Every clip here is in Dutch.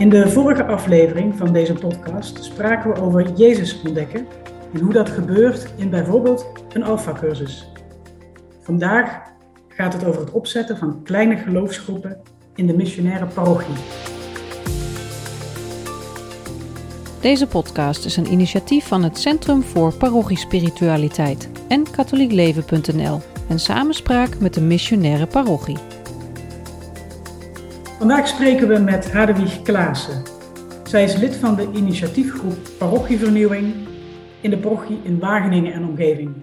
In de vorige aflevering van deze podcast spraken we over Jezus ontdekken en hoe dat gebeurt in bijvoorbeeld een Alpha-cursus. Vandaag gaat het over het opzetten van kleine geloofsgroepen in de missionaire parochie. Deze podcast is een initiatief van het Centrum voor Parochiespiritualiteit en katholiekleven.nl en samenspraak met de missionaire parochie. Vandaag spreken we met Hadewig Klaassen. Zij is lid van de initiatiefgroep Parochievernieuwing in de parochie in Wageningen en omgeving.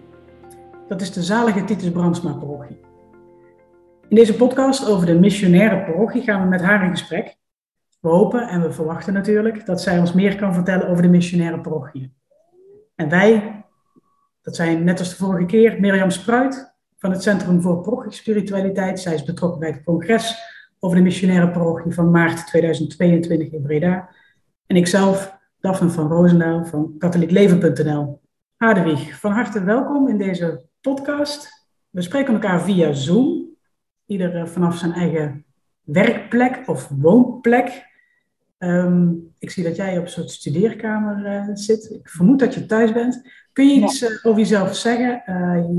Dat is de zalige Titus Brandsma parochie. In deze podcast over de missionaire parochie gaan we met haar in gesprek. We hopen en we verwachten natuurlijk dat zij ons meer kan vertellen over de missionaire parochie. En wij, dat zijn net als de vorige keer Mirjam Spruit van het Centrum voor Parochiespiritualiteit. Zij is betrokken bij het congres over de missionaire parochie van maart 2022 in Breda. En ikzelf, Daphne van Roosendaal van katholiekleven.nl. Hadewig, van harte welkom in deze podcast. We spreken elkaar via Zoom, ieder eh, vanaf zijn eigen werkplek of woonplek. Ehm, ik zie dat jij op een soort studeerkamer uh, zit. Ik vermoed dat je thuis bent. Kun je iets uh, over jezelf zeggen,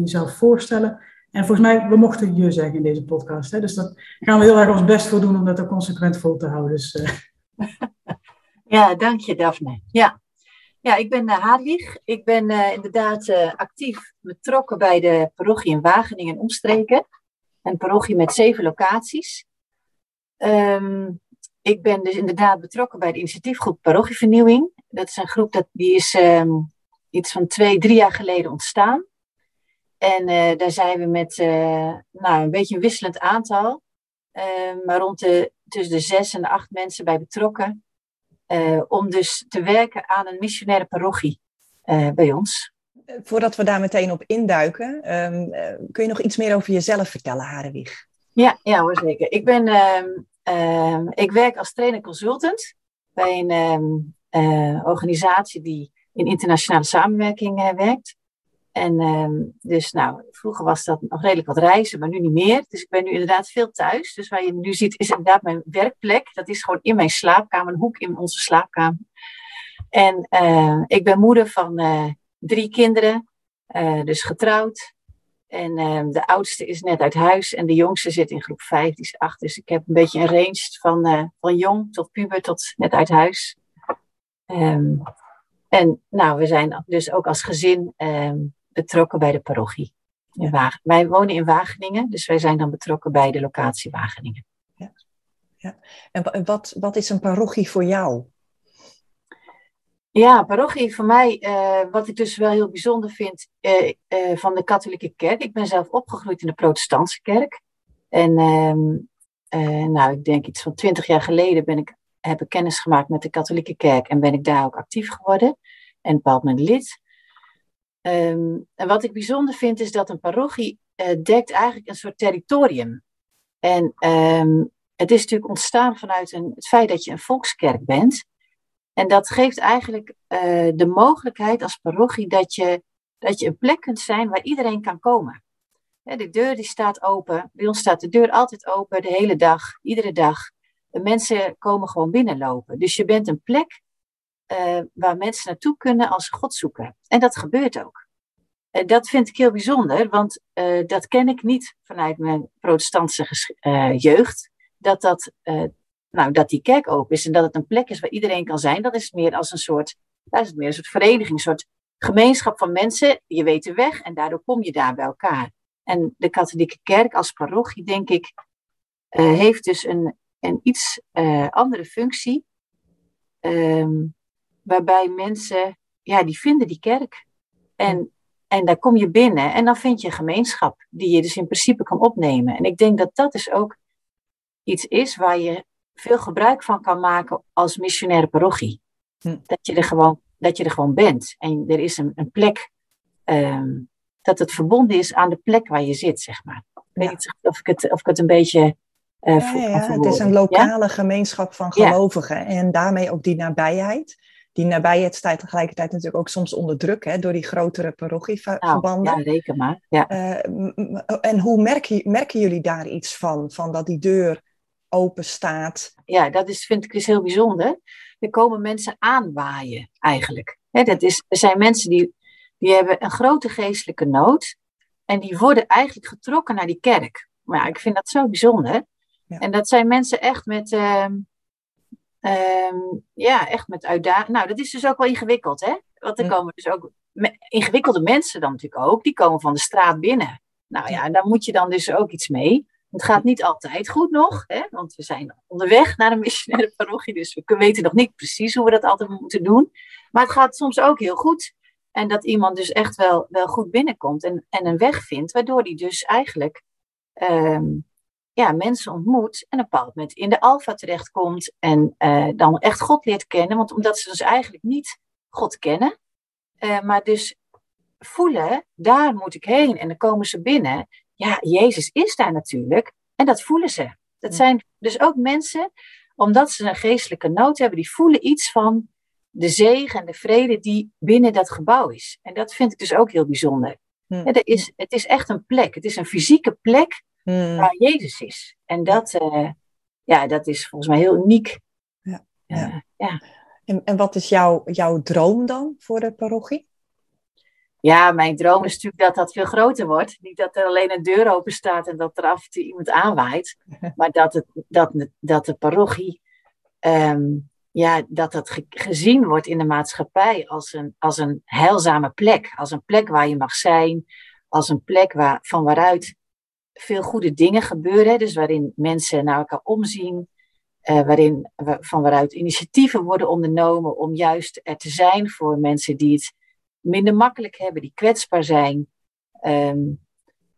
jezelf voorstellen? En volgens mij, we mochten je zeggen in deze podcast. Hè? Dus dat gaan we heel erg ons best voor doen om dat ook consequent vol te houden. Dus, uh... Ja, dank je Daphne. Ja, ja ik ben uh. Ik ben uh, inderdaad actief betrokken bij de parochie in Wageningen en omstreken. Een parochie met zeven locaties. Um, ik ben dus inderdaad betrokken bij de initiatiefgroep Parochievernieuwing. Dat is een groep dat, die is um, iets van twee, drie jaar geleden ontstaan. En uh, daar zijn we met uh, nou, een beetje een wisselend aantal, uh, maar rond de, tussen de zes en de acht mensen bij betrokken. om dus te werken aan een missionaire parochie bij ons. Voordat we daar meteen op induiken, um, kun je nog iets meer over jezelf vertellen, Harewig? Ja, ja hoor, zeker. Ik, ben, um, ik werk als trainer-consultant bij een organisatie die in internationale samenwerking werkt. En um, dus nou, vroeger was dat nog redelijk wat reizen, maar nu niet meer. Dus ik ben nu inderdaad veel thuis. Dus waar je nu ziet is inderdaad mijn werkplek. Dat is gewoon in mijn slaapkamer, een hoek in onze slaapkamer. En uh, ik ben moeder van uh, drie kinderen, uh, dus getrouwd. En ehm, de oudste is net uit huis en de jongste zit in groep 5, die is 8. Dus ik heb een beetje een range van, van jong tot puber tot net uit huis. Um, en nou, we zijn dus ook als gezin betrokken bij de parochie. In Wagen. Wij wonen in Wageningen, dus wij zijn dan betrokken bij de locatie Wageningen. Ja. ja. En wat, wat is een parochie voor jou? Ja, parochie voor mij, uh, wat ik dus wel heel bijzonder vind uh, uh, van de katholieke kerk. Ik ben zelf opgegroeid in de protestantse kerk. En ehm, nou, ik denk iets van twintig jaar geleden ben ik, heb ik kennis gemaakt met de katholieke kerk en ben ik daar ook actief geworden. En bepaald mijn lid. Um, en wat ik bijzonder vind is dat een parochie uh, dekt eigenlijk een soort territorium. En um, het is natuurlijk ontstaan vanuit een, het feit dat je een volkskerk bent. En dat geeft eigenlijk uh, de mogelijkheid als parochie dat je, dat je een plek kunt zijn waar iedereen kan komen. de deur die staat open. Bij ons staat de deur altijd open, de hele dag, iedere dag. Mensen komen gewoon binnenlopen. Dus je bent een plek uh, waar mensen naartoe kunnen als ze God zoeken. En dat gebeurt ook. Uh, dat vind ik heel bijzonder, want uh, dat ken ik niet vanuit mijn protestantse jeugd. Dat, dat, nou, dat die kerk open is en dat het een plek is waar iedereen kan zijn. Dat is meer als een soort, dat is meer een soort vereniging, een soort gemeenschap van mensen. Je weet de weg en daardoor kom je daar bij elkaar. En de katholieke kerk als parochie, denk ik, heeft dus een, een iets andere functie. Um, waarbij mensen, ja, die vinden die kerk. En, en daar kom je binnen en dan vind je gemeenschap die je dus in principe kan opnemen. En ik denk dat dat dus ook iets is waar je veel gebruik van kan maken als missionaire parochie. Hm. Dat, je er gewoon, dat je er gewoon bent. En er is een, een plek, um, dat het verbonden is aan de plek waar je zit, zeg maar. Ik weet niet of ik het, of ik het een beetje uh, ja, ja, het is een lokale ja? gemeenschap van gelovigen en daarmee ook die nabijheid die nabijheid staat tegelijkertijd natuurlijk ook soms onder druk hè, door die grotere parochieverbanden. Nou, ja, reken maar. Ja. Uh, en hoe merken, merken jullie daar iets van? Van dat die deur open staat. Ja, dat is, vind ik dus heel bijzonder. Er komen mensen aanwaaien eigenlijk. dat is, er zijn mensen die, die hebben een grote geestelijke nood. En die worden eigenlijk getrokken naar die kerk. Maar ja, ik vind dat zo bijzonder. Ja. En dat zijn mensen echt met, uh, ja, echt met uitdaging. Nou, dat is dus ook wel ingewikkeld, hè? Want er komen dus ook ingewikkelde mensen dan natuurlijk ook. Die komen van de straat binnen. Nou ja, en daar moet je dan dus ook iets mee. Het gaat niet altijd goed nog, hè? want we zijn onderweg naar een missionaire parochie, dus we weten nog niet precies hoe we dat altijd moeten doen. Maar het gaat soms ook heel goed. En dat iemand dus echt wel, wel goed binnenkomt en, en een weg vindt, waardoor hij dus eigenlijk ehm, ja, mensen ontmoet en op een bepaald moment in de alfa terechtkomt en uh, dan echt God leert kennen. Want omdat ze dus eigenlijk niet God kennen, uh, maar dus voelen, daar moet ik heen. En dan komen ze binnen. Ja, Jezus is daar natuurlijk. En dat voelen ze. Dat zijn dus ook mensen, omdat ze een geestelijke nood hebben, die voelen iets van de zegen en de vrede die binnen dat gebouw is. En dat vind ik dus ook heel bijzonder. Hmm. er is, het is echt een plek. Het is een fysieke plek hmm. waar Jezus is. En dat, uh, ja, dat is volgens mij heel uniek. Ja. Uh, ja. En, en wat is jouw, jouw droom dan voor de parochie? Ja, mijn droom is natuurlijk dat dat veel groter wordt. Niet dat er alleen een deur open staat en dat er af en toe iemand aanwaait. Maar dat, het, dat, dat de parochie, um, ja, dat dat gezien wordt in de maatschappij als een, als een heilzame plek. Als een plek waar je mag zijn. Als een plek waar, van waaruit veel goede dingen gebeuren. Dus waarin mensen naar elkaar omzien. Uh, waarin, van waaruit initiatieven worden ondernomen om juist er te zijn voor mensen die het minder makkelijk hebben, die kwetsbaar zijn. Ehm,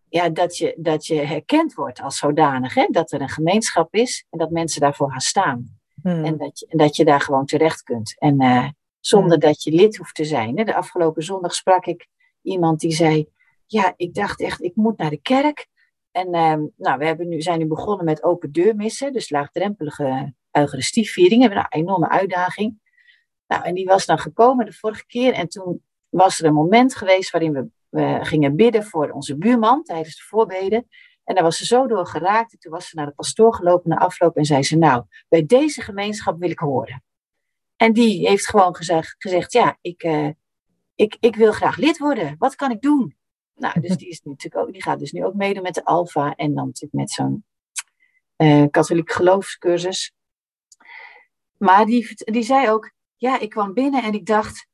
ja, dat, je, dat je herkend wordt als zodanig. Hè? Dat er een gemeenschap is en dat mensen daarvoor gaan staan. Hmm. En, dat je, en dat je daar gewoon terecht kunt. En uh, zonder hmm. dat je lid hoeft te zijn. Hè? De afgelopen zondag sprak ik iemand die zei: Ja, ik dacht echt, ik moet naar de kerk. En uh, nou, we hebben nu, zijn nu begonnen met open deurmissen, dus laagdrempelige Eucharistieviering. Hebben een enorme uitdaging. Nou, en die was dan gekomen de vorige keer. En toen was er een moment geweest waarin we, gingen bidden voor onze buurman tijdens de voorbeden. En daar was ze zo door geraakt. En toen was ze naar de pastoor gelopen na afloop en zei ze: Nou, bij deze gemeenschap wil ik horen. En die heeft gewoon gezegd: gezegd Ja, ik, uh, ik, ik wil graag lid worden. Wat kan ik doen? Nou, dus die, is natuurlijk ook, die gaat dus nu ook meedoen met de Alfa en dan natuurlijk met zo'n uh, katholiek geloofscursus. Maar die, die zei ook: Ja, ik kwam binnen en ik dacht: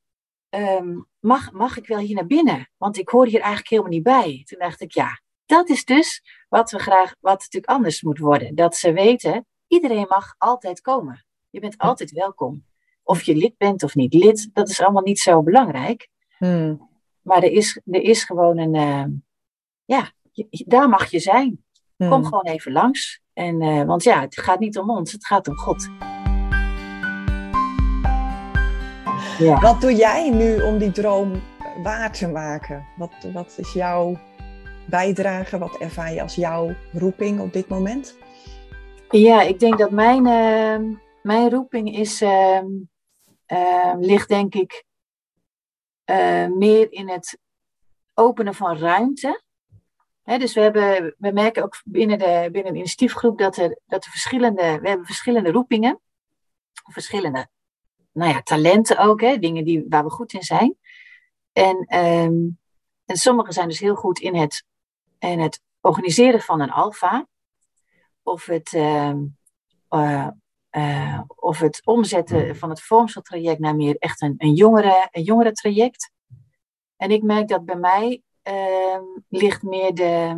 um, mag, mag ik wel hier naar binnen? Want ik hoor hier eigenlijk helemaal niet bij. Toen dacht ik, ja, dat is dus wat we graag, wat natuurlijk anders moet worden. Dat ze weten, iedereen mag altijd komen. Je bent altijd welkom. Of je lid bent of niet lid, dat is allemaal niet zo belangrijk. Hmm. Maar er is, er is gewoon een, uh, ja, daar mag je zijn. Kom hmm. gewoon even langs. En, uh, want ja, het gaat niet om ons, het gaat om God. Ja. Wat doe jij nu om die droom waar te maken? Wat, wat is jouw bijdrage? Wat ervaar je als jouw roeping op dit moment? Ja, ik denk dat mijn, uh, mijn roeping is, uh, uh, ligt denk ik eh, meer in het openen van ruimte. dus we, hebben, we merken ook binnen de, binnen initiatiefgroep dat er, dat er verschillende, we hebben verschillende roepingen, verschillende nou ja, talenten ook, hè, dingen die, waar we goed in zijn. En, um, en sommigen zijn dus heel goed in het, in het organiseren van een alfa. Of het, uh, uh, uh, of het omzetten van het vormseltraject naar meer echt een, een, jongere, een jongere traject. En ik merk dat bij mij ehm, ligt meer de,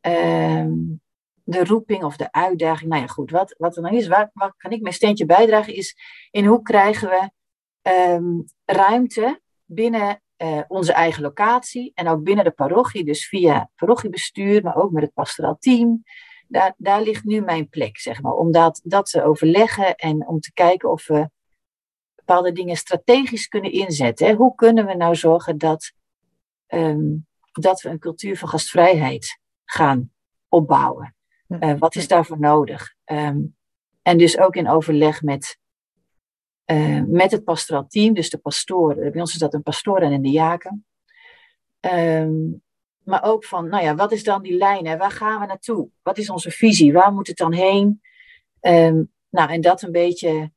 um, de roeping of de uitdaging. Nou ja, goed, wat, wat er dan is, waar, waar kan ik mijn steentje bijdragen, is in hoe krijgen we um, ruimte binnen uh, onze eigen locatie en ook binnen de parochie, dus via parochiebestuur, maar ook met het pastoraal team. Daar, daar ligt nu mijn plek, zeg maar, om dat, dat te overleggen en om te kijken of we bepaalde dingen strategisch kunnen inzetten. Hè? Hoe kunnen we nou zorgen dat, um, dat we een cultuur van gastvrijheid gaan opbouwen? Uh, wat is daarvoor nodig? Um, en dus ook in overleg met, uh, met het pastoraal team, dus de pastoor. Bij ons is dat een pastoor en een diaken. Um, maar ook van, nou ja, wat is dan die lijn? Hè? Waar gaan we naartoe? Wat is onze visie? Waar moet het dan heen? Um, nou, en dat een beetje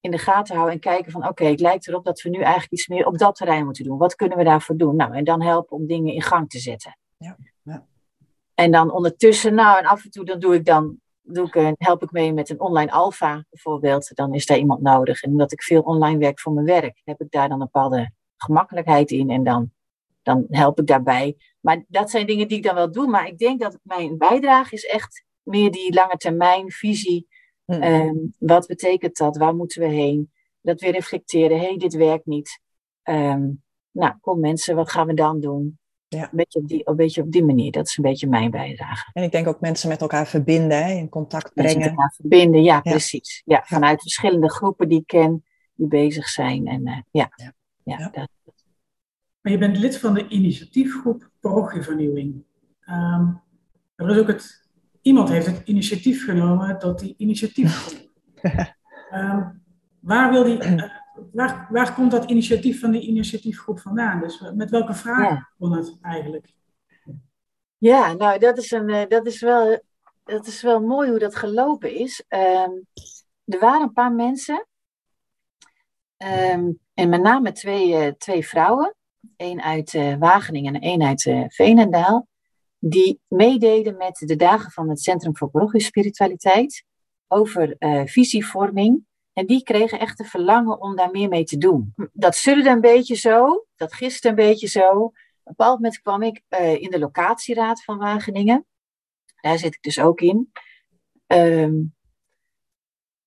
in de gaten houden en kijken van, oké, het lijkt erop dat we nu eigenlijk iets meer op dat terrein moeten doen. Wat kunnen we daarvoor doen? Nou, en dan helpen om dingen in gang te zetten. Ja, ja. En dan ondertussen, nou, en af en toe dan doe ik dan, doe ik, help ik mee met een online alfa bijvoorbeeld. Dan is daar iemand nodig. En omdat ik veel online werk voor mijn werk, heb ik daar dan een bepaalde gemakkelijkheid in. En dan, dan help ik daarbij. Maar dat zijn dingen die ik dan wel doe. Maar ik denk dat mijn bijdrage is echt meer die lange termijn visie. Mm. Ehm, wat betekent dat? Waar moeten we heen? Dat we reflecteren. Hé, hey, dit werkt niet. Um, nou, kom mensen, wat gaan we dan doen? Ja. Een, beetje op die, een beetje op die manier. Dat is een beetje mijn bijdrage. En ik denk ook mensen met elkaar verbinden, hè? in contact brengen. Mensen met elkaar verbinden, ja, precies. Ja, vanuit verschillende groepen die ik ken, die bezig zijn. En uh, ja, ja. Dat. Maar je bent lid van de initiatiefgroep Parochievernieuwing. Um, er is ook het, iemand heeft het initiatief genomen tot die initiatiefgroep. um, waar wil die... Uh, waar, waar komt dat initiatief van die initiatiefgroep vandaan? Dus met welke vraag ja. kon het eigenlijk? Ja, nou, dat is, een, eh, dat is, wel, dat is wel mooi hoe dat gelopen is. Um, er waren een paar mensen, um, en met name twee, uh, twee vrouwen, één uit uh, Wageningen en één uit uh, Veenendaal, die meededen met de dagen van het Centrum voor Parochie Spiritualiteit over visievorming en die kregen echt de verlangen om daar meer mee te doen. Dat sudderde een beetje zo, dat giste een beetje zo. Op een bepaald moment kwam ik in de locatieraad van Wageningen. Daar zit ik dus ook in.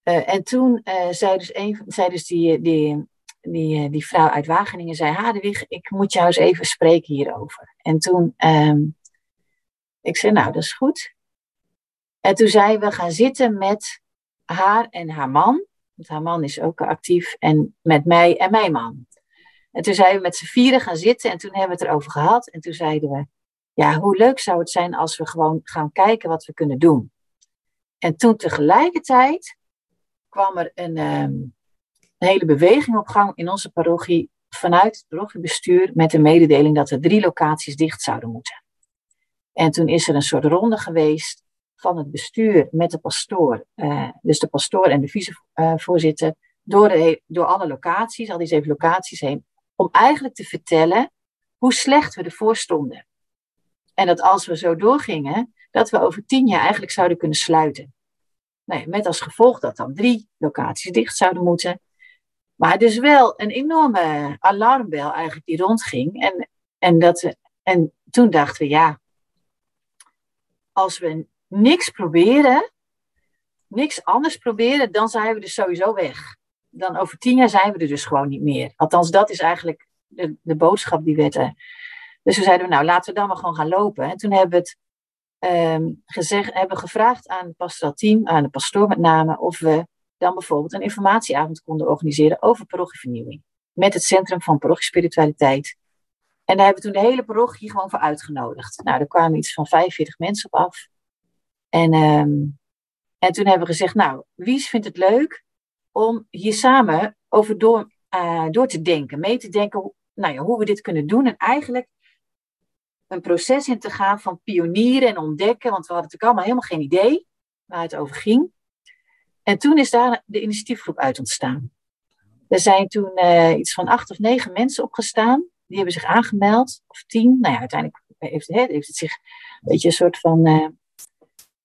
Uh, en toen uh, zei dus, een, zei dus die, die, die, die vrouw uit Wageningen, zei, Hadewig, ik moet jou eens even spreken hierover. En toen, um, ik zei, nou, dat is goed. En toen zei we gaan zitten met haar en haar man. Want haar man is ook actief. En met mij en mijn man. En toen zijn we met z'n vieren gaan zitten en toen hebben we het erover gehad. En toen zeiden we, ja, hoe leuk zou het zijn als we gewoon gaan kijken wat we kunnen doen. En toen tegelijkertijd kwam er een, um, een hele beweging op gang in onze parochie vanuit het parochiebestuur met de mededeling dat er drie locaties dicht zouden moeten. En toen is er een soort ronde geweest van het bestuur met de pastoor, uh, dus de pastoor en de vicevoorzitter, door, de, door alle locaties, al die zeven locaties heen, om eigenlijk te vertellen hoe slecht we ervoor stonden. En dat als we zo doorgingen, dat we over tien jaar eigenlijk zouden kunnen sluiten. Nee, met als gevolg dat dan drie locaties dicht zouden moeten. Maar dus wel een enorme alarmbel eigenlijk die rondging. En, en, dat, en toen dachten we, ja, als we niks proberen, niks anders proberen, dan zijn we dus sowieso weg. Dan over tien jaar zijn we er dus gewoon niet meer. Althans, dat is eigenlijk de, de boodschap die werd er. Dus we zeiden, nou laten we dan maar gewoon gaan lopen. En toen hebben we het um, gezegd, hebben gevraagd aan het pastoraal team, aan de pastoor met name, of we dan bijvoorbeeld een informatieavond konden organiseren over parochievernieuwing. Met het Centrum van Parochiespiritualiteit. En daar hebben we toen de hele parochie gewoon voor uitgenodigd. Nou, er kwamen iets van 45 mensen op af. En, um, en toen hebben we gezegd, nou, wie vindt het leuk om hier samen over door, uh, door te denken, mee te denken hoe, nou ja, hoe we dit kunnen doen. En eigenlijk een proces in te gaan van pionieren en ontdekken, want we hadden natuurlijk allemaal helemaal geen idee waar het over ging. En toen is daar de initiatiefgroep uit ontstaan. Er zijn toen uh, iets van acht of negen mensen opgestaan. Die hebben zich aangemeld, of tien. Nou ja, uiteindelijk heeft, heeft het zich een beetje een soort van uh,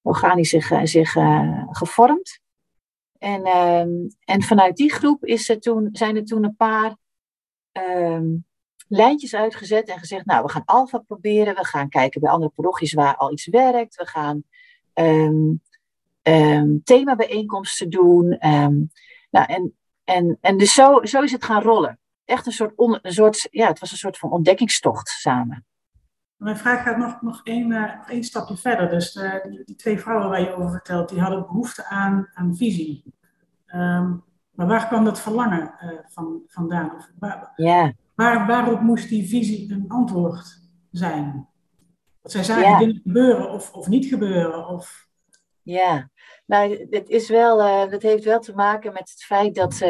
organisch zich, eh, zich gevormd. En, ehm, en vanuit die groep is er toen, zijn er toen een paar um, lijntjes uitgezet en gezegd, nou, we gaan alfa proberen, we gaan kijken bij andere parochies waar al iets werkt, we gaan um, themabijeenkomsten doen. nou, en, en, en dus zo, zo is het gaan rollen. Echt een soort, on, een soort, ja, het was een soort van ontdekkingstocht samen. Mijn vraag gaat nog, nog één, uh, één stapje verder. Dus de, eh, die, die, twee vrouwen waar je over vertelt, die hadden behoefte aan, aan visie. Um, maar waar kwam dat verlangen uh, van, vandaan? Of waar, yeah. waar, waarop moest die visie een antwoord zijn? Dat zij zagen yeah. dingen gebeuren of, of niet gebeuren? Of... Ja, nou, het is wel, uh, dat heeft wel te maken met het feit dat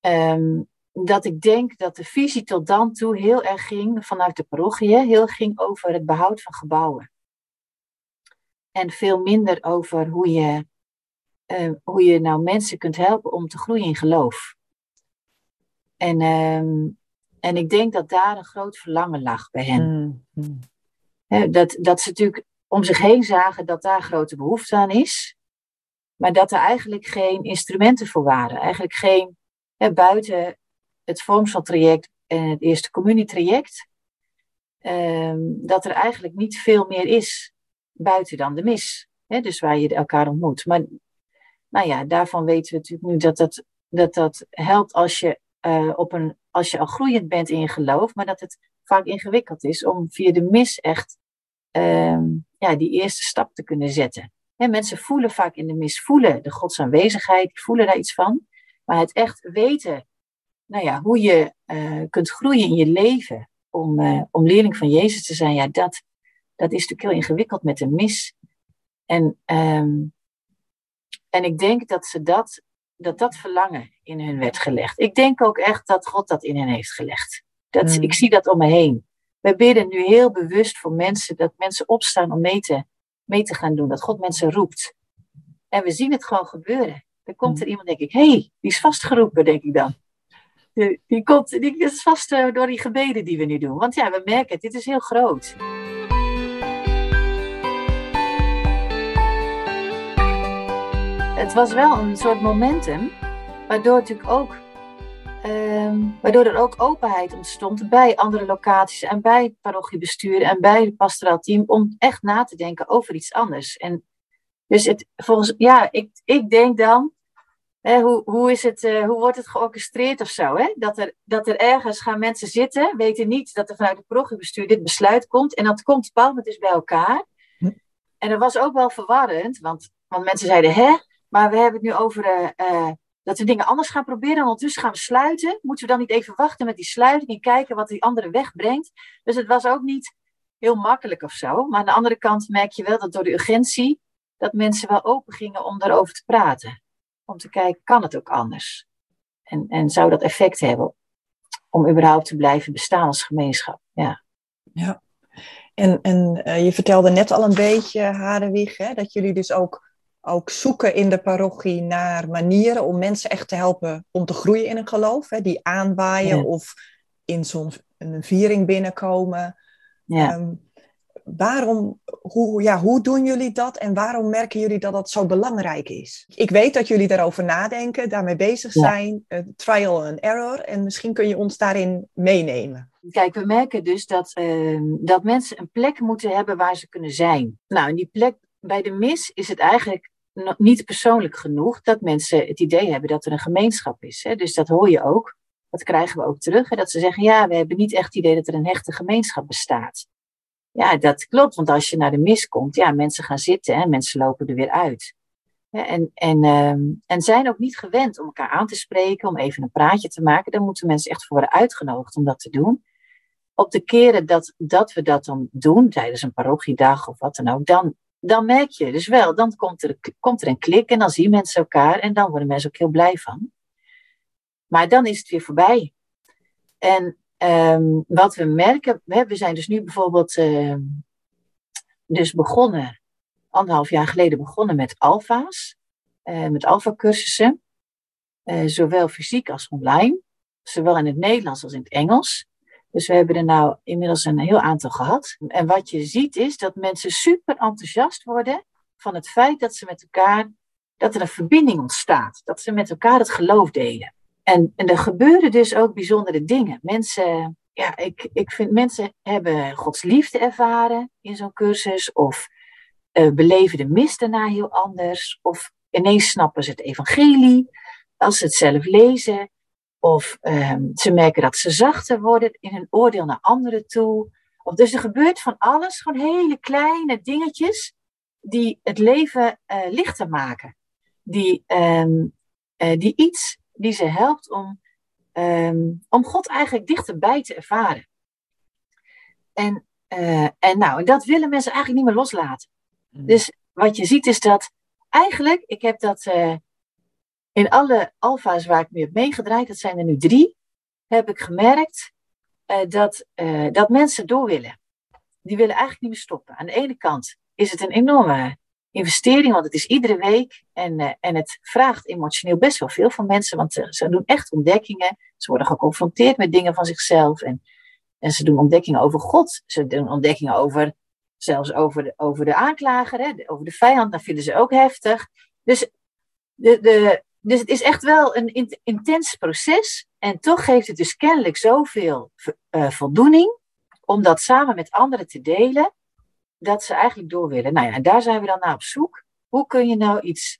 um, dat ik denk dat de visie tot dan toe heel erg ging, vanuit de parochie, heel ging over het behoud van gebouwen. En veel minder over hoe je, uh, hoe je nou mensen kunt helpen om te groeien in geloof. En, uh, en ik denk dat daar een groot verlangen lag bij hen. Mm dat, dat ze natuurlijk om zich heen zagen dat daar grote behoefte aan is. Maar dat er eigenlijk geen instrumenten voor waren. Eigenlijk geen, hè, buiten het vormseltraject en het eerste communietraject, um, dat er eigenlijk niet veel meer is buiten dan de mis. Hè, dus waar je elkaar ontmoet. Maar nou ja, daarvan weten we natuurlijk nu dat dat, dat, dat helpt als je, uh, op een, als je al groeiend bent in je geloof, maar dat het vaak ingewikkeld is om via de mis echt um, ja, die eerste stap te kunnen zetten. Hè, mensen voelen vaak in de mis, voelen de Gods aanwezigheid, voelen daar iets van. Maar het echt weten nou ja, hoe je uh, kunt groeien in je leven om, uh, om leerling van Jezus te zijn, ja, dat, dat is natuurlijk heel ingewikkeld met een mis. En, um, en ik denk dat ze dat, dat dat verlangen in hun werd gelegd. Ik denk ook echt dat God dat in hen heeft gelegd. Dat, mm. Ik zie dat om me heen. We bidden nu heel bewust voor mensen, dat mensen opstaan om mee te, mee te gaan doen. Dat God mensen roept. En we zien het gewoon gebeuren. Dan komt er mm. iemand, denk ik, hé, hey, die is vastgeroepen, denk ik dan. Die, die, komt, die is vast uh, door die gebeden die we nu doen. Want ja, we merken het, dit is heel groot. Het was wel een soort momentum, waardoor natuurlijk ook Um, waardoor er ook openheid ontstond bij andere locaties en bij het parochiebestuur en bij het pastoraal team om echt na te denken over iets anders. En dus het, volgens, ja, ik, ik denk dan, hè, hoe, hoe, is het, uh, hoe wordt het georchestreerd of zo? Hè? Dat, er, dat er ergens gaan mensen zitten, weten niet dat er vanuit het parochiebestuur dit besluit komt en dat komt bepaald dus bij elkaar. Hm. En dat was ook wel verwarrend, want, want mensen zeiden, hè, maar we hebben het nu over uh, uh, dat we dingen anders gaan proberen. En ondertussen gaan we sluiten. Moeten we dan niet even wachten met die sluiting en kijken wat die andere wegbrengt? Dus het was ook niet heel makkelijk of zo. Maar aan de andere kant merk je wel dat door de urgentie, dat mensen wel open gingen om daarover te praten. Om te kijken, kan het ook anders? En, en zou dat effect hebben om überhaupt te blijven bestaan als gemeenschap? Ja. Ja. En, en uh, je vertelde net al een beetje, Hadewig, hè, dat jullie dus ook ook zoeken in de parochie naar manieren om mensen echt te helpen om te groeien in een geloof. Hè, die aanwaaien of in zo'n een viering binnenkomen. Ja. Um, waarom, hoe, ja, hoe doen jullie dat en waarom merken jullie dat dat zo belangrijk is? Ik weet dat jullie daarover nadenken, daarmee bezig zijn, uh, trial and error. En misschien kun je ons daarin meenemen. Kijk, we merken dus dat, uh, dat mensen een plek moeten hebben waar ze kunnen zijn. Nou, en die plek bij de mis is het eigenlijk niet persoonlijk genoeg dat mensen het idee hebben dat er een gemeenschap is. Hè? Dus dat hoor je ook. Dat krijgen we ook terug. Hè? Dat ze zeggen, ja, we hebben niet echt het idee dat er een hechte gemeenschap bestaat. Ja, dat klopt, want als je naar de mis komt, ja, mensen gaan zitten en mensen lopen er weer uit. En, en, um, en zijn ook niet gewend om elkaar aan te spreken, om even een praatje te maken. Dan moeten mensen echt voor worden uitgenodigd om dat te doen. Op de keren dat, dat we dat dan doen, tijdens een parochiedag of wat dan ook, dan dan merk je dus wel, dan komt er, komt er een klik en dan zien mensen elkaar en dan worden mensen ook heel blij van. Maar dan is het weer voorbij. En um, wat we merken, we zijn dus nu bijvoorbeeld uh, dus begonnen, anderhalf jaar geleden begonnen met alfa's, uh, met alfa-cursussen, uh, zowel fysiek als online, zowel in het Nederlands als in het Engels. Dus we hebben er nou inmiddels een heel aantal gehad. En wat je ziet is dat mensen super enthousiast worden van het feit dat ze met elkaar, dat er een verbinding ontstaat. Dat ze met elkaar het geloof delen. En, en er gebeuren dus ook bijzondere dingen. Mensen, ja, ik, ik vind mensen hebben Gods liefde ervaren in zo'n cursus. Of uh, beleven de mis daarna heel anders. Of ineens snappen ze het evangelie als ze het zelf lezen. Of um, ze merken dat ze zachter worden in hun oordeel naar anderen toe. Of dus er gebeurt van alles, gewoon hele kleine dingetjes die het leven uh, lichter maken. Die, um, uh, die iets die ze helpt om, um, om God eigenlijk dichterbij te ervaren. En, uh, en nou, dat willen mensen eigenlijk niet meer loslaten. Mm. Dus wat je ziet is dat eigenlijk, ik heb dat in alle alfa's waar ik nu heb meegedraaid, dat zijn er nu drie, heb ik gemerkt dat, dat mensen door willen. Die willen eigenlijk niet meer stoppen. Aan de ene kant is het een enorme investering, want het is iedere week en, en het vraagt emotioneel best wel veel van mensen, want ze doen echt ontdekkingen. Ze worden geconfronteerd met dingen van zichzelf en, en ze doen ontdekkingen over God. Ze doen ontdekkingen over zelfs over de, over de aanklager, hè, over de vijand, dat vinden ze ook heftig. Dus, de, de, dus het is echt wel een intens proces. En toch geeft het dus kennelijk zoveel uh, voldoening om dat samen met anderen te delen, dat ze eigenlijk door willen. Nou ja, daar zijn we dan naar op zoek. Hoe kun je nou iets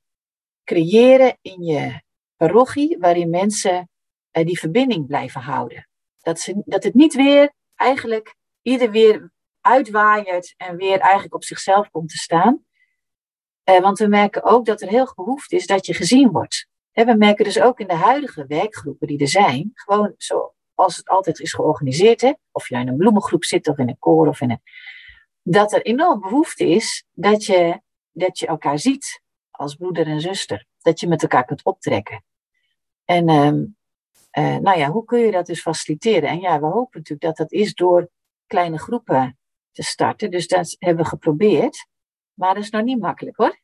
creëren in je parochie waarin mensen uh, die verbinding blijven houden? Dat, ze, dat het niet weer eigenlijk ieder weer uitwaaiert en weer eigenlijk op zichzelf komt te staan. Eh, want we merken ook dat er heel behoefte is dat je gezien wordt. We merken dus ook in de huidige werkgroepen die er zijn, gewoon zoals het altijd is georganiseerd, hè, of je in een bloemengroep zit of in een koor of in een. Dat er enorm behoefte is dat je, dat je elkaar ziet als broeder en zuster. Dat je met elkaar kunt optrekken. En ehm, eh, nou ja, hoe kun je dat dus faciliteren? En ja, we hopen natuurlijk dat dat is door kleine groepen te starten. Dus dat hebben we geprobeerd. Maar dat is nog niet makkelijk hoor.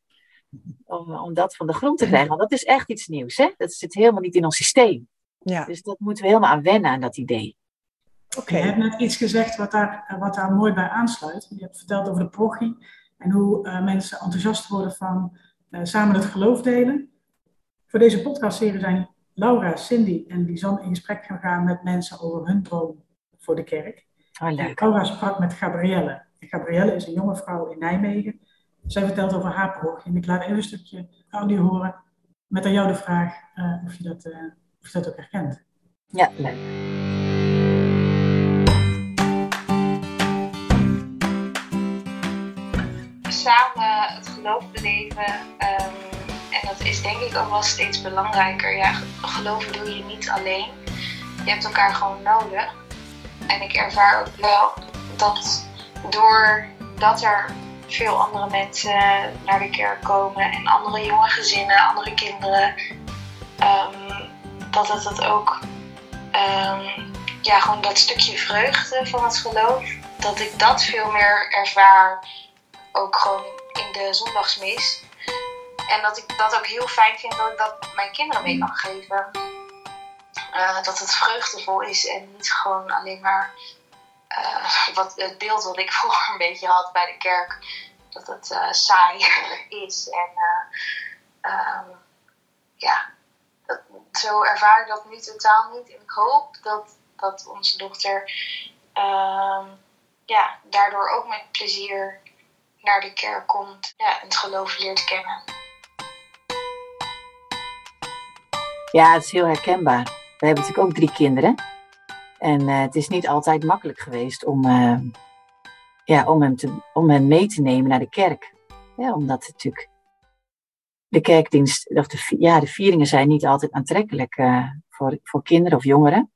Om, om dat van de grond te krijgen. Want dat is echt iets nieuws. Hè? Dat zit helemaal niet in ons systeem. Ja. Dus dat moeten we helemaal aan wennen aan dat idee. Oké, je hebt net iets gezegd wat daar, wat daar mooi bij aansluit. Je hebt verteld over de prochie en hoe uh, mensen enthousiast worden van uh, samen het geloof delen. Voor deze podcastserie zijn Laura, Cindy en Lisanne in gesprek gegaan met mensen over hun droom voor de kerk. Oh, leuk. Laura sprak met Gabrielle. Gabrielle is een jonge vrouw in Nijmegen. Zij vertelt over haar. En ik laat even een stukje audio horen met aan jou de vraag uh, of, je dat, uh, of je dat ook herkent. Ja, leuk. Samen het geloof beleven. Um, en dat is denk ik ook wel steeds belangrijker. Ja, geloven doe je niet alleen. Je hebt elkaar gewoon nodig. En ik ervaar ook wel dat doordat er veel andere mensen naar de kerk komen en andere jonge gezinnen, andere kinderen, um, dat het dat ook, um, ja, gewoon dat stukje vreugde van het geloof, dat ik dat veel meer ervaar, ook gewoon in de zondagsmis. En dat ik dat ook heel fijn vind dat ik dat mijn kinderen mee kan geven. Uh, dat het vreugdevol is en niet gewoon alleen maar uh, wat, het beeld wat ik vroeger een beetje had bij de kerk, dat het uh, saai is. En um, ja, dat, zo ervaar ik dat nu totaal niet. En ik hoop dat, dat onze dochter um, ja, daardoor ook met plezier naar de kerk komt ja, en het geloof leert kennen. Ja, het is heel herkenbaar. We hebben natuurlijk ook drie kinderen. En uh, het is niet altijd makkelijk geweest om, uh, ja, om, hem te, om hem mee te nemen naar de kerk. Ja, omdat natuurlijk de kerkdienst, of de, ja, de vieringen zijn niet altijd aantrekkelijk uh, voor, voor kinderen of jongeren.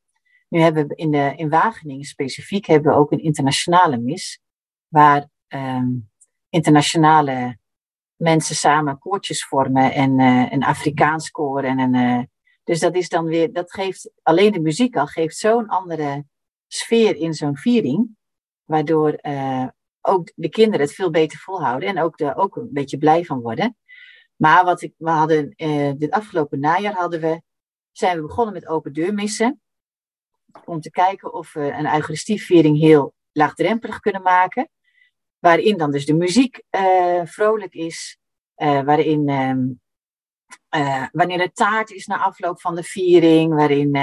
Nu hebben we in, de, in Wageningen specifiek hebben we ook een internationale mis, waar um, internationale mensen samen koortjes vormen en een Afrikaans koor en een dus dat is dan weer, dat geeft, alleen de muziek al geeft zo'n andere sfeer in zo'n viering, waardoor uh, ook de kinderen het veel beter volhouden en ook, de, ook een beetje blij van worden. Maar wat ik, we hadden, uh, dit afgelopen najaar hadden we, zijn we begonnen met open deurmissen. Om te kijken of we een Eucharistieviering heel laagdrempelig kunnen maken. Waarin dan dus de muziek uh, vrolijk is. waarin um, uh, wanneer de taart is na afloop van de viering, waarin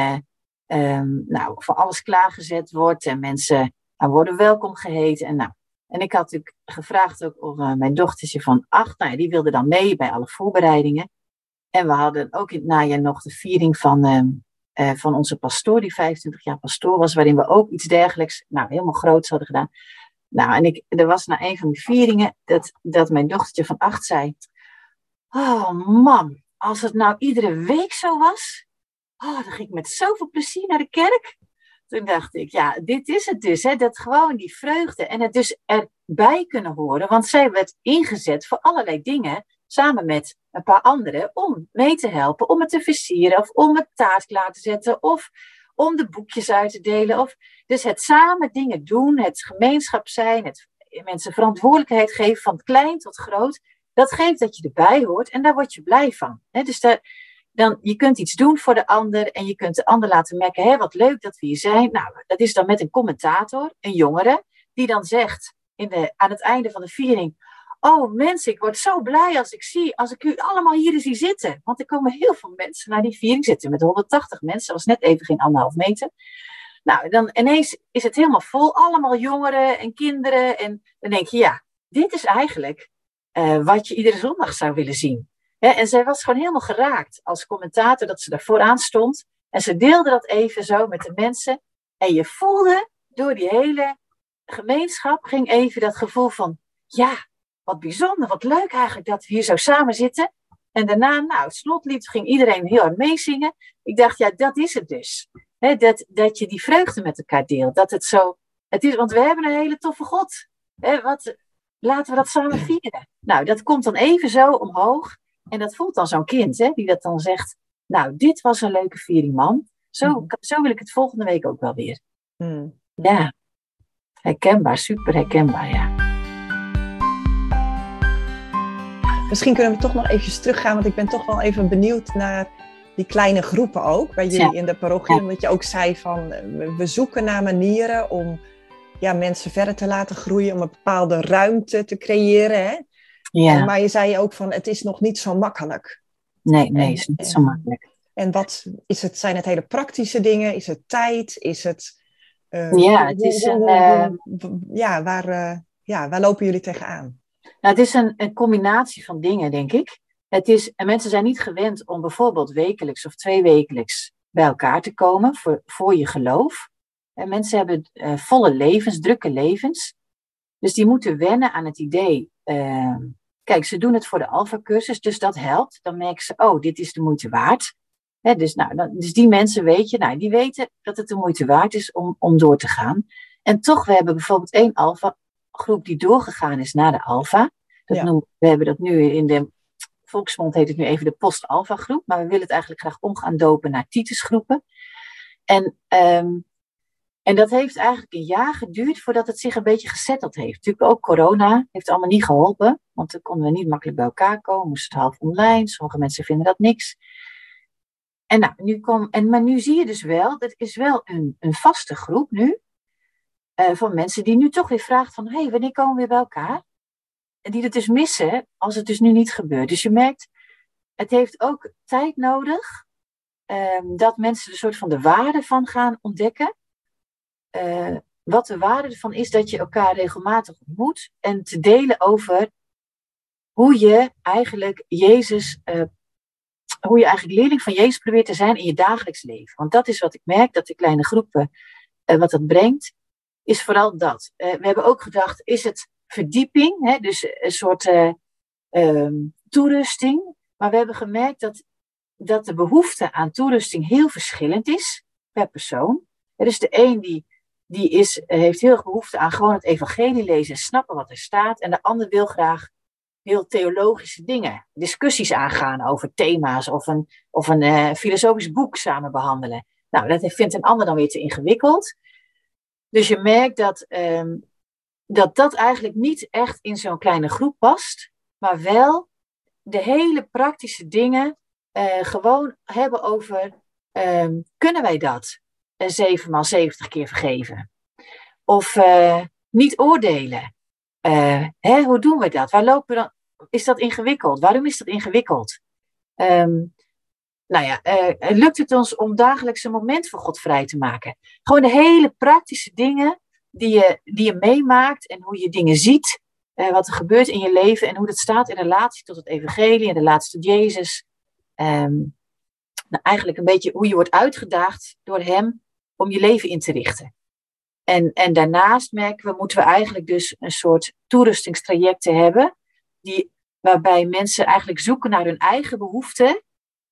uh, nou, voor alles klaargezet wordt en mensen uh, worden welkom geheten. En, nou, en ik had natuurlijk gevraagd ook of uh, mijn dochtertje van acht, nou die wilde dan mee bij alle voorbereidingen. En we hadden ook in het najaar nog de viering van, uh, van onze pastoor, die 25 jaar pastoor was, waarin we ook iets dergelijks, nou helemaal groots hadden gedaan. Nou, en ik, er was na een van die vieringen dat, dat mijn dochtertje van acht zei, oh mam, als het nou iedere week zo was, oh, dan ging ik met zoveel plezier naar de kerk. Toen dacht ik, ja, dit is het dus. Hè, dat gewoon die vreugde en het dus erbij kunnen horen. Want zij werd ingezet voor allerlei dingen, samen met een paar anderen, om mee te helpen, om het te versieren of om het taart klaar te zetten of om de boekjes uit te delen. Of, dus het samen dingen doen, het gemeenschap zijn, het mensen verantwoordelijkheid geven van klein tot groot. Dat geeft dat je erbij hoort en daar word je blij van. dus dan, je kunt iets doen voor de ander en je kunt de ander laten merken, hé, wat leuk dat we hier zijn. Nou, dat is dan met een commentator, een jongere, die dan zegt in de, aan het einde van de viering, oh mensen, ik word zo blij als ik zie, als ik u allemaal hier zie zitten. Want er komen heel veel mensen naar die viering zitten, met 180 mensen, dat was net even geen anderhalf meter. Nou, dan ineens is het helemaal vol, allemaal jongeren en kinderen. En dan denk je, ja, dit is eigenlijk uh, wat je iedere zondag zou willen zien en zij was gewoon helemaal geraakt als commentator dat ze daar vooraan stond. En ze deelde dat even zo met de mensen. En je voelde door die hele gemeenschap ging even dat gevoel van, ja, wat bijzonder, wat leuk eigenlijk dat we hier zo samen zitten. En daarna, nou, het slotlied ging iedereen heel hard meezingen. Ik dacht, ja, dat is het dus. dat, dat je die vreugde met elkaar deelt. Dat het zo, het is, want we hebben een hele toffe God. wat, laten we dat samen vieren. Nou, dat komt dan even zo omhoog. En dat voelt dan zo'n kind, hè, die dat dan zegt. Nou, dit was een leuke viering, man. Zo, mhm. zo wil ik het volgende week ook wel weer. Mm. Ja, herkenbaar, super herkenbaar, ja. Misschien kunnen we toch nog even teruggaan, want ik ben toch wel even benieuwd naar die kleine groepen ook, bij jullie in de parochie. Ja. Omdat je ook zei van, we zoeken naar manieren om ja, mensen verder te laten groeien, om een bepaalde ruimte te creëren. Hè? Ja. Maar je zei ook van, het is nog niet zo makkelijk. Nee, nee, het is niet zo makkelijk. En wat is het? Zijn het hele praktische dingen? Is het tijd? Is het... Uh, ja, het is een... Uh, ja, waar, uh, ja, waar lopen jullie tegenaan? Nou, het is een, een combinatie van dingen, denk ik. Het is, en mensen zijn niet gewend om bijvoorbeeld wekelijks of twee wekelijks bij elkaar te komen voor, voor je geloof. En mensen hebben volle levens, drukke levens. Dus die moeten wennen aan het idee kijk, ze doen het voor de Alpha-cursus, dus dat helpt. Dan merken ze, oh, dit is de moeite waard. dus, nou, dan, dus die mensen weet je, nou, die weten dat het de moeite waard is om, om door te gaan. En toch, we hebben bijvoorbeeld één Alpha-groep die doorgegaan is naar de Alpha. Dat noemen, we hebben dat nu in de volksmond heet het nu even de post-Alpha-groep, maar we willen het eigenlijk graag omgaan dopen naar Titus-groepen. En um, en dat heeft eigenlijk een jaar geduurd voordat het zich een beetje gezetteld heeft. Natuurlijk ook corona heeft allemaal niet geholpen, want dan konden we niet makkelijk bij elkaar komen, moesten het half online. Sommige mensen vinden dat niks. En nou, nu kom, en, maar nu zie je dus wel, dat is wel een, een vaste groep nu, uh, van mensen die nu toch weer vragen van, hé, hey, wanneer komen we weer bij elkaar? En die het dus missen als het dus nu niet gebeurt. Dus je merkt, het heeft ook tijd nodig um, dat mensen een soort van de waarde van gaan ontdekken. Uh, wat de waarde ervan is dat je elkaar regelmatig ontmoet en te delen over hoe je eigenlijk Jezus, uh, hoe je eigenlijk leerling van Jezus probeert te zijn in je dagelijks leven. Want dat is wat ik merk, dat de kleine groepen, uh, wat dat brengt, is vooral dat. we hebben ook gedacht, is het verdieping, hè, dus een soort um, toerusting. Maar we hebben gemerkt dat, dat de behoefte aan toerusting heel verschillend is per persoon. Er is de een die die is, heeft heel erg behoefte aan gewoon het evangelie lezen en snappen wat er staat. En de ander wil graag heel theologische dingen, discussies aangaan over thema's of een, of een uh, filosofisch boek samen behandelen. Nou, dat vindt een ander dan weer te ingewikkeld. Dus je merkt dat um, dat, dat eigenlijk niet echt in zo'n kleine groep past, maar wel de hele praktische dingen uh, gewoon hebben over, um, kunnen wij dat? 7 maal 70 keer vergeven. Of uh, niet oordelen. Uh, hè, hoe doen we dat? Waar lopen we dan? Is dat ingewikkeld? Waarom is dat ingewikkeld? Um, nou ja, lukt het ons om dagelijks een moment voor God vrij te maken? Gewoon de hele praktische dingen die je, die je meemaakt en hoe je dingen ziet, wat er gebeurt in je leven en hoe dat staat in relatie tot het evangelie, in relatie tot Jezus. Um, nou, eigenlijk een beetje hoe je wordt uitgedaagd door Hem om je leven in te richten. En, en daarnaast merken we, moeten we eigenlijk dus een soort toerustingstrajecten hebben, die, waarbij mensen eigenlijk zoeken naar hun eigen behoeften,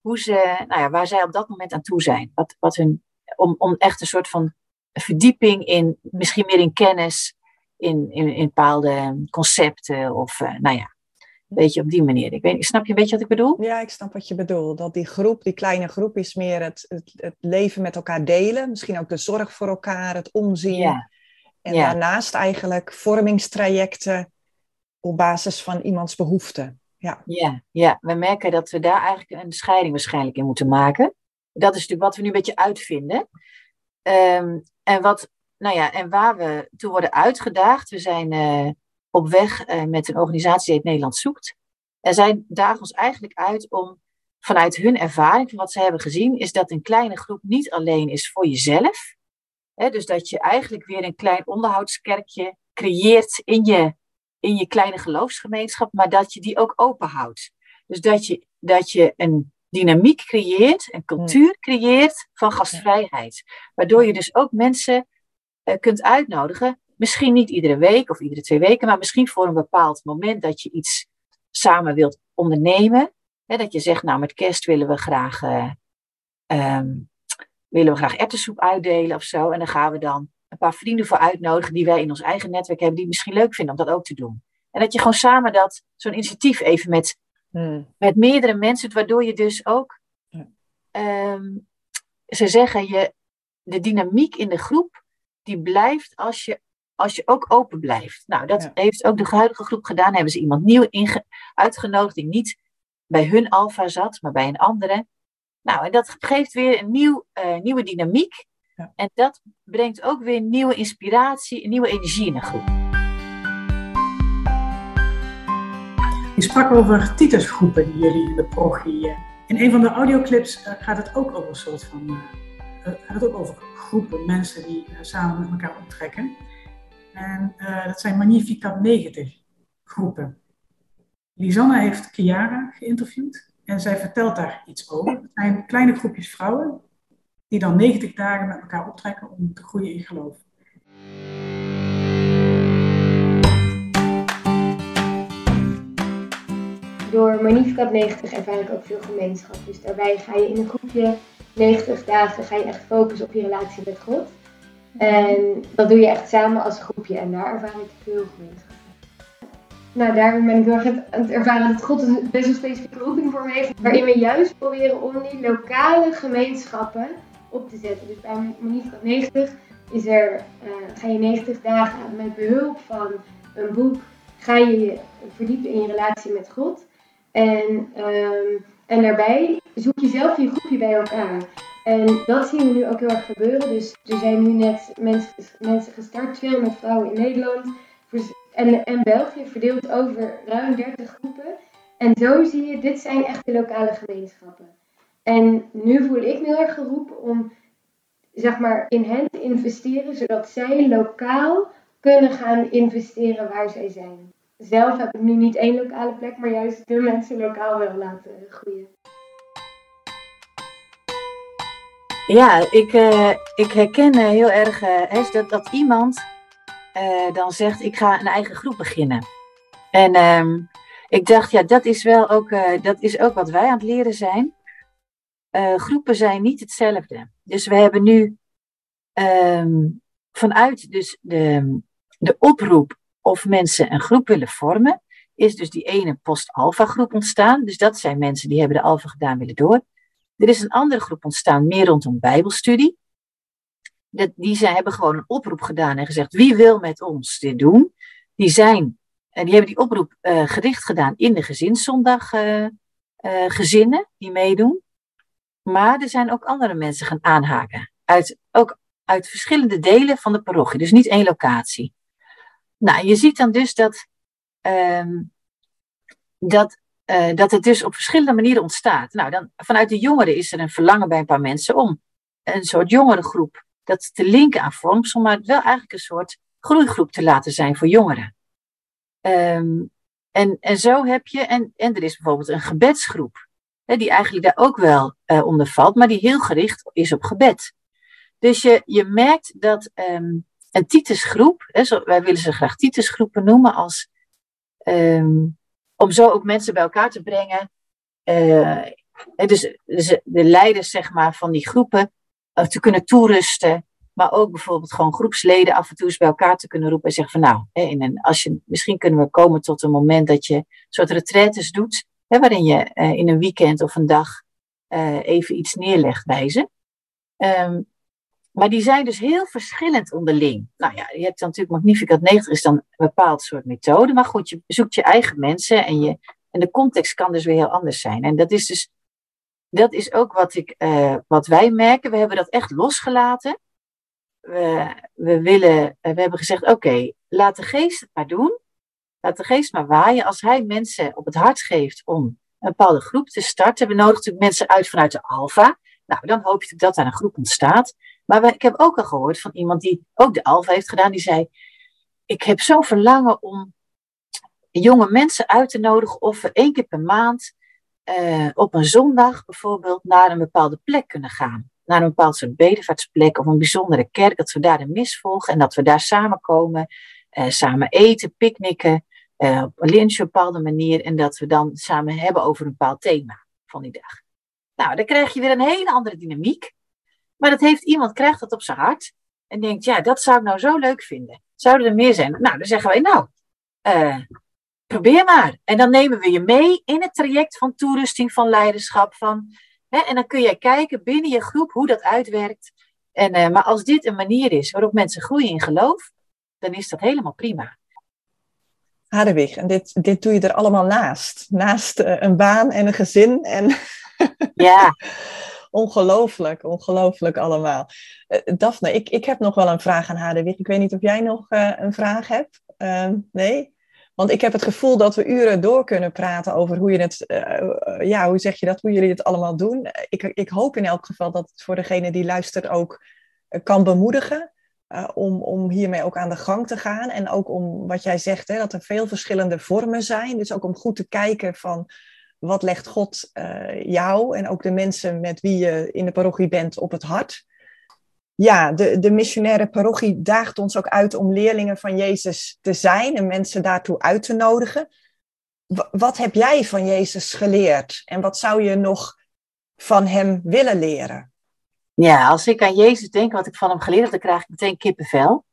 hoe ze, nou ja, waar zij op dat moment aan toe zijn. Wat, wat hun, om, om echt een soort van verdieping in, misschien meer in kennis, in, in, in bepaalde concepten of, uh, nou ja. Beetje op die manier. Ik weet, snap je een beetje wat ik bedoel? Ja, ik snap wat je bedoelt. Dat die groep, die kleine groep, is meer het, het, het leven met elkaar delen. Misschien ook de zorg voor elkaar, het omzien. Ja. En Ja. daarnaast eigenlijk vormingstrajecten op basis van iemands behoeften. Ja, Ja, ja, we merken dat we daar eigenlijk een scheiding waarschijnlijk in moeten maken. Dat is natuurlijk wat we nu een beetje uitvinden. Ehm, en, wat, nou ja, en waar we toe worden uitgedaagd. We zijn eh, op weg eh, met een organisatie die het Nederland zoekt. En zij dagen ons eigenlijk uit om vanuit hun ervaring, van wat ze hebben gezien, is dat een kleine groep niet alleen is voor jezelf. Hè, dus dat je eigenlijk weer een klein onderhoudskerkje creëert in je, in je kleine geloofsgemeenschap, maar dat je die ook open houdt. Dus dat je, dat je een dynamiek creëert, een cultuur creëert van gastvrijheid. Waardoor je dus ook mensen eh, kunt uitnodigen. Misschien niet iedere week of iedere twee weken, maar misschien voor een bepaald moment dat je iets samen wilt ondernemen. Hè, dat je zegt, nou met kerst willen we graag, ehm, willen we graag erwtensoep uitdelen of zo. En dan gaan we dan een paar vrienden voor uitnodigen die wij in ons eigen netwerk hebben, die het misschien leuk vinden om dat ook te doen. En dat je gewoon samen dat, zo'n initiatief even met Hmm. met meerdere mensen, waardoor je dus ook, ehm, ze zeggen, je, de dynamiek in de groep, die blijft als je, als je ook open blijft. Nou, dat Ja. heeft ook de huidige groep gedaan. Hebben ze iemand nieuw uitgenodigd die niet bij hun alfa zat, maar bij een andere. Nou, en dat geeft weer een nieuw, eh, nieuwe dynamiek. Ja. En dat brengt ook weer nieuwe inspiratie, een nieuwe energie in de groep. Je sprak over titersgroepen die jullie in de In een van de audioclips eh, gaat het ook over een soort van. eh, gaat het ook over groepen mensen die samen met elkaar optrekken. En eh, dat zijn Magnificat 90 groepen. Lisanne heeft Chiara geïnterviewd en zij vertelt daar iets over. Het zijn kleine groepjes vrouwen die dan 90 dagen met elkaar optrekken om te groeien in geloof. Door Magnificat 90 ervaar ik ook veel gemeenschap. Dus daarbij ga je in een groepje 90 dagen ga je echt focussen op je relatie met God. En dat doe je echt samen als groepje en daar ervaar ik veel gemeenschap. Nou, daarom ben ik heel erg aan het ervaren dat God een best wel specifieke roeping voor me heeft. Waarin we juist proberen om die lokale gemeenschappen op te zetten. Dus bij Magnificat 90 is er, eh, ga je 90 dagen met behulp van een boek ga je je verdiepen in je relatie met God. En, ehm, en daarbij zoek je zelf je groepje bij elkaar. En dat zien we nu ook heel erg gebeuren. Dus er zijn nu net mensen, mensen gestart, 200 vrouwen in Nederland en, en België, verdeeld over ruim 30 groepen. En zo zie je, dit zijn echt de lokale gemeenschappen. En nu voel ik me heel erg geroepen om zeg maar, in hen te investeren, zodat zij lokaal kunnen gaan investeren waar zij zijn. Zelf heb ik nu niet één lokale plek, maar juist de mensen lokaal wel laten groeien. Ja, ik, eh, ik herken eh, heel erg eh, dat, dat iemand dan zegt, ik ga een eigen groep beginnen. En ehm, ik dacht, ja, dat is wel ook, dat is ook wat wij aan het leren zijn. Groepen zijn niet hetzelfde. Dus we hebben nu ehm, vanuit dus de, de oproep of mensen een groep willen vormen, is dus die ene post-alpha groep ontstaan. Dus dat zijn mensen die hebben de alpha gedaan willen door. Er is een andere groep ontstaan, meer rondom Bijbelstudie. Dat, die zijn, hebben gewoon een oproep gedaan en gezegd: wie wil met ons dit doen? Die, zijn, en die hebben die oproep eh, gericht gedaan in de gezinszondag eh, eh, gezinnen die meedoen. Maar er zijn ook andere mensen gaan aanhaken. Uit, ook uit verschillende delen van de parochie, dus niet één locatie. Nou, je ziet dan dus dat, ehm, dat uh, dat het dus op verschillende manieren ontstaat. Nou, dan, vanuit de jongeren is er een verlangen bij een paar mensen om een soort jongerengroep dat te linken aan vormsel, maar wel eigenlijk een soort groeigroep te laten zijn voor jongeren. Um, en, en zo heb je, en, en er is bijvoorbeeld een gebedsgroep, hè, die eigenlijk daar ook wel uh, onder valt, maar die heel gericht is op gebed. Dus je, je merkt dat um, een Titusgroep, hè, wij willen ze graag Titusgroepen noemen, als um, om zo ook mensen bij elkaar te brengen. Uh, dus, dus, de leiders zeg maar, van die groepen uh, te kunnen toerusten. Maar ook bijvoorbeeld gewoon groepsleden af en toe eens bij elkaar te kunnen roepen en zeggen van nou, hè, als je, misschien kunnen we komen tot een moment dat je een soort retraites doet, hè, waarin je eh, in een weekend of een dag eh, even iets neerlegt bij ze. Ehm, maar die zijn dus heel verschillend onderling. Nou ja, je hebt natuurlijk Magnificat 90 is dan een bepaald soort methode. Maar goed, je zoekt je eigen mensen en, je, en de context kan dus weer heel anders zijn. En dat is dus, dat is ook wat, ik, uh, wat wij merken. We hebben dat echt losgelaten. We, we, willen, we hebben gezegd, oké, laat de geest het maar doen. Laat de geest maar waaien. Als hij mensen op het hart geeft om een bepaalde groep te starten. We nodigen natuurlijk mensen uit vanuit de alfa. Nou, dan hoop je dat daar een groep ontstaat. Maar ik heb ook al gehoord van iemand die ook de Alfa heeft gedaan, die zei: Ik heb zo'n verlangen om jonge mensen uit te nodigen of we één keer per maand uh, op een zondag bijvoorbeeld naar een bepaalde plek kunnen gaan. Naar een bepaald soort bedevaartsplek of een bijzondere kerk, dat we daar de mis volgen en dat we daar samenkomen, uh, samen eten, picknicken, uh, op een bepaalde manier en dat we dan samen hebben over een bepaald thema van die dag. Nou, dan krijg je weer een hele andere dynamiek. Maar dat heeft iemand, krijgt dat op zijn hart. En denkt, ja, dat zou ik nou zo leuk vinden. Zouden er meer zijn? Nou, dan zeggen wij, nou, uh, probeer maar. En dan nemen we je mee in het traject van toerusting, van leiderschap. Van, hè, en dan kun jij kijken binnen je groep hoe dat uitwerkt. En, uh, maar als dit een manier is waarop mensen groeien in geloof, dan is dat helemaal prima. Hadewig, en dit, dit doe je er allemaal naast. Naast uh, een baan en een gezin. En ja. Ongelooflijk, ongelooflijk allemaal. Uh, Daphne, ik, ik heb nog wel een vraag aan Hadewig. Ik weet niet of jij nog uh, een vraag hebt. Uh, nee? Want ik heb het gevoel dat we uren door kunnen praten over hoe je het, uh, ja, hoe zeg je dat, hoe jullie het allemaal doen. Ik, ik hoop in elk geval dat het voor degene die luistert ook kan bemoedigen. om, om hiermee ook aan de gang te gaan. En ook om wat jij zegt, hè, dat er veel verschillende vormen zijn. Dus ook om goed te kijken van wat legt God uh, jou en ook de mensen met wie je in de parochie bent op het hart? Ja, de, de missionaire parochie daagt ons ook uit om leerlingen van Jezus te zijn en mensen daartoe uit te nodigen. Wat heb jij van Jezus geleerd en wat zou je nog van hem willen leren? Ja, als ik aan Jezus denk, wat ik van hem geleerd heb, dan krijg ik meteen kippenvel.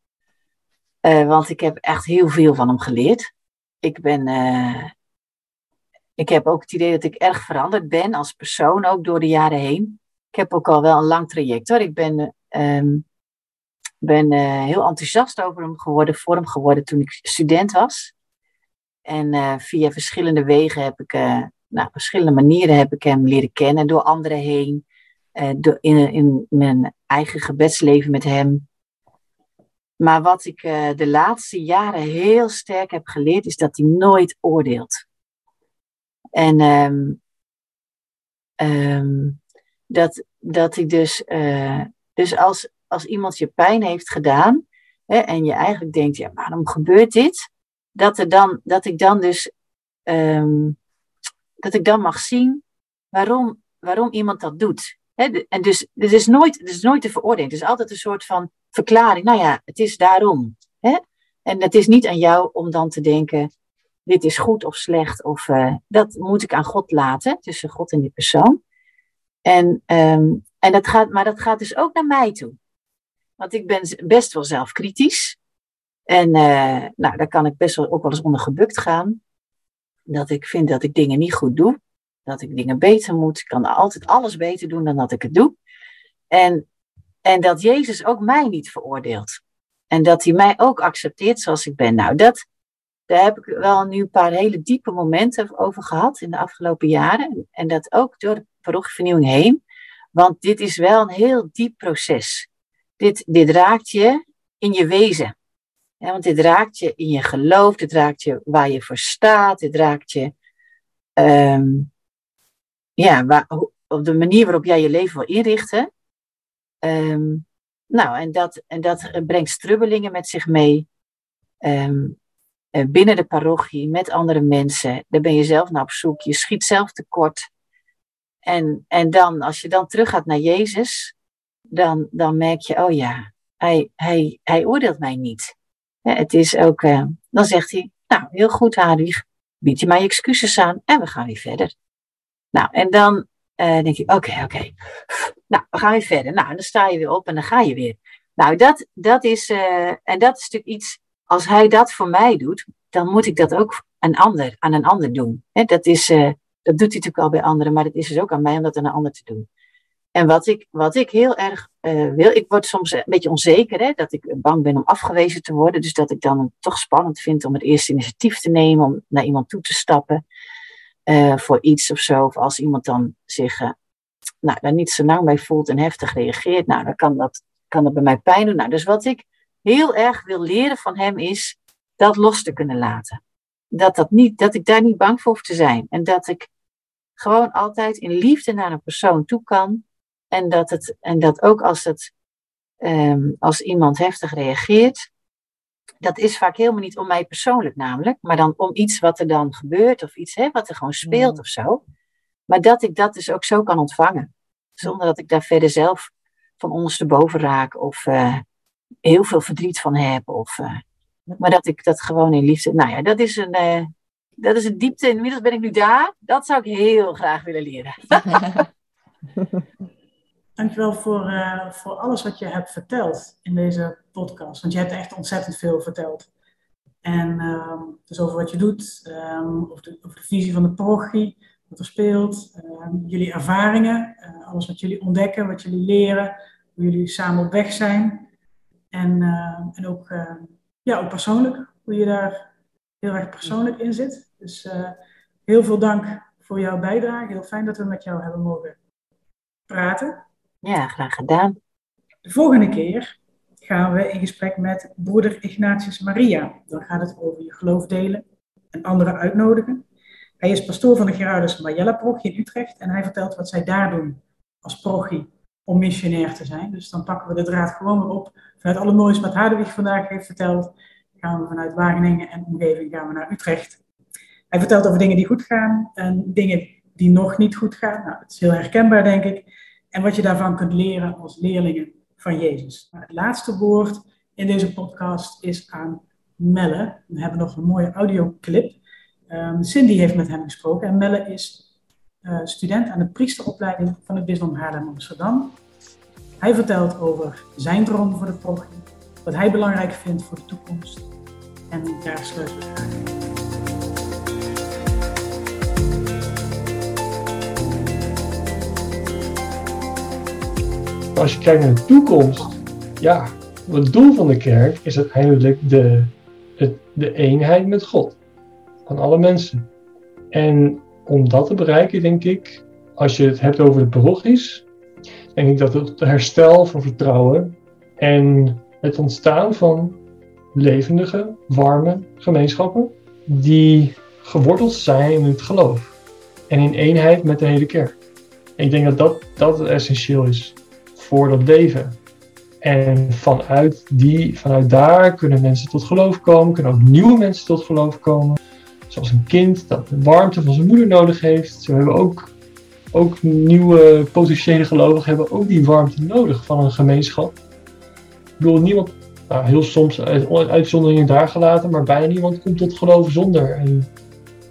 Uh, want ik heb echt heel veel van hem geleerd. Ik ben, uh, ik heb ook het idee dat ik erg veranderd ben als persoon, ook door de jaren heen. Ik heb ook al wel een lang traject hoor. Ik ben, um, ben uh, heel enthousiast over hem geworden, voor hem geworden toen ik student was. En uh, via verschillende wegen heb ik, uh, nou, verschillende manieren heb ik hem leren kennen, door anderen heen, door in, in mijn eigen gebedsleven met hem. Maar wat ik de laatste jaren heel sterk heb geleerd, is dat hij nooit oordeelt. En um, um, dat, dat ik dus, uh, dus als, als iemand je pijn heeft gedaan hè, en je eigenlijk denkt, ja, waarom gebeurt dit? Dat, er dan, dat ik dan dus, um, dat ik dan mag zien waarom, waarom iemand dat doet. En dus, het is nooit, het is nooit te veroordelen. Het is altijd een soort van verklaring. Nou ja, het is daarom. En het is niet aan jou om dan te denken, dit is goed of slecht, of uh, dat moet ik aan God laten, tussen God en die persoon. En, um, en dat gaat, maar dat gaat dus ook naar mij toe. Want ik ben best wel zelfkritisch. En uh, nou, daar kan ik best wel ook wel eens onder gebukt gaan. Dat ik vind dat ik dingen niet goed doe. Dat ik dingen beter moet. Ik kan altijd alles beter doen dan dat ik het doe. En, en dat Jezus ook mij niet veroordeelt. En dat hij mij ook accepteert zoals ik ben. Nou, dat, daar heb ik wel nu een paar hele diepe momenten over gehad in de afgelopen jaren. En dat ook door de parochievernieuwing heen. Want dit is wel een heel diep proces. Dit, dit raakt je in je wezen. Want dit raakt je in je geloof, dit raakt je waar je voor staat, dit raakt je um, ja, waar, op de manier waarop jij je leven wil inrichten. Um, nou, en dat, en dat brengt strubbelingen met zich mee. Um, binnen de parochie, met andere mensen. Daar ben je zelf naar op zoek. Je schiet zelf tekort. En, en dan, als je dan teruggaat naar Jezus, dan, dan merk je, oh ja, hij, hij, hij oordeelt mij niet. het is ook, uh, dan zegt hij, nou, heel goed Hadwig, bied je mij excuses aan en we gaan weer verder. Nou, en dan uh, denk je, oké, oké, nou, we gaan weer verder. Nou, en dan sta je weer op en dan ga je weer. Nou, dat, dat is, eh, en dat is natuurlijk iets, als hij dat voor mij doet, dan moet ik dat ook een ander, aan een ander doen. Dat, is, eh, dat doet hij natuurlijk al bij anderen, maar het is dus ook aan mij om dat aan een ander te doen. En wat ik, wat ik heel erg uh, wil, ik word soms een beetje onzeker, hè, dat ik bang ben om afgewezen te worden. Dus dat ik dan toch spannend vind om het eerste initiatief te nemen, om naar iemand toe te stappen uh, voor iets of zo. Of als iemand dan zich nou, daar niet zo lang bij voelt en heftig reageert, nou, dan kan dat, kan dat bij mij pijn doen. Nou, dus wat ik heel erg wil leren van hem is dat los te kunnen laten. Dat, dat, niet, dat ik daar niet bang voor hoef te zijn. En dat ik gewoon altijd in liefde naar een persoon toe kan. En dat, het, en dat ook als, het, um, als iemand heftig reageert, dat is vaak helemaal niet om mij persoonlijk namelijk, maar dan om iets wat er dan gebeurt of iets hè, wat er gewoon speelt of zo. Maar dat ik dat dus ook zo kan ontvangen. Zonder dat ik daar verder zelf van ondersteboven raak of uh, heel veel verdriet van heb. Of, uh, maar dat ik dat gewoon in liefde. Nou ja, dat is een, uh, dat is een diepte. Inmiddels ben ik nu daar. Dat zou ik heel graag willen leren. Dankjewel voor, uh, voor alles wat je hebt verteld in deze podcast. Want je hebt echt ontzettend veel verteld. En uh, dus over wat je doet, um, over, de, de, visie van de parochie, wat er speelt, uh, jullie ervaringen, eh, alles wat jullie ontdekken, wat jullie leren, hoe jullie samen op weg zijn. En, ehm, en ook, ja, ook persoonlijk, hoe je daar heel erg persoonlijk in zit. Dus eh, heel veel dank voor jouw bijdrage. Heel fijn dat we met jou hebben mogen praten. Ja, graag gedaan. De volgende keer gaan we in gesprek met broeder Ignatius Maria. Dan gaat het over je geloof delen en anderen uitnodigen. Hij is pastoor van de Gerardus Majella parochie in Utrecht en hij vertelt wat zij daar doen als parochie om missionair te zijn. Dus dan pakken we de draad gewoon weer op. Vanuit alle moois wat Hadewig vandaag heeft verteld, gaan we vanuit Wageningen en omgeving gaan we naar Utrecht. Hij vertelt over dingen die goed gaan en dingen die nog niet goed gaan. Nou, dat is heel herkenbaar, denk ik. En wat je daarvan kunt leren als leerlingen van Jezus. Het laatste woord in deze podcast is aan Melle. We hebben nog een mooie audioclip. Um, Cindy heeft met hem gesproken en Melle is student aan de priesteropleiding van het Bisdom Haarlem Amsterdam. Hij vertelt over zijn droom voor de parochie, wat hij belangrijk vindt voor de toekomst. En daar sluiten we graag. als je kijkt naar de toekomst, ja, het doel van de kerk is uiteindelijk de, de, de eenheid met God. Van alle mensen. En om dat te bereiken, denk ik, als je het hebt over de parochies, denk ik dat het herstel van vertrouwen en het ontstaan van levendige, warme gemeenschappen die geworteld zijn in het geloof en in eenheid met de hele kerk. Ik denk dat dat, dat essentieel is voor dat leven. En vanuit, die, vanuit daar kunnen mensen tot geloof komen, kunnen ook nieuwe mensen tot geloof komen. Zoals een kind dat de warmte van zijn moeder nodig heeft. Zo hebben ook, ook nieuwe potentiële gelovigen hebben ook die warmte nodig van een gemeenschap. Ik bedoel, niemand, nou, heel soms uitzonderingen daar gelaten, maar bijna niemand komt tot geloof zonder een,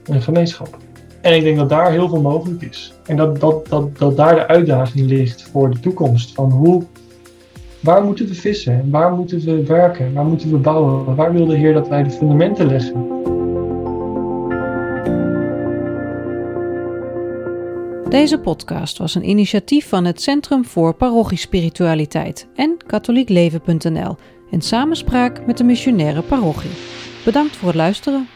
een gemeenschap. En ik denk dat daar heel veel mogelijk is. En dat, dat, dat, dat daar de uitdaging ligt voor de toekomst. Van hoe, waar moeten we vissen? Waar moeten we werken? Waar moeten we bouwen? Waar wil de Heer dat wij de fundamenten leggen? Deze podcast was een initiatief van het Centrum voor Parochiespiritualiteit en katholiekleven.nl in samenspraak met de missionaire parochie. Bedankt voor het luisteren.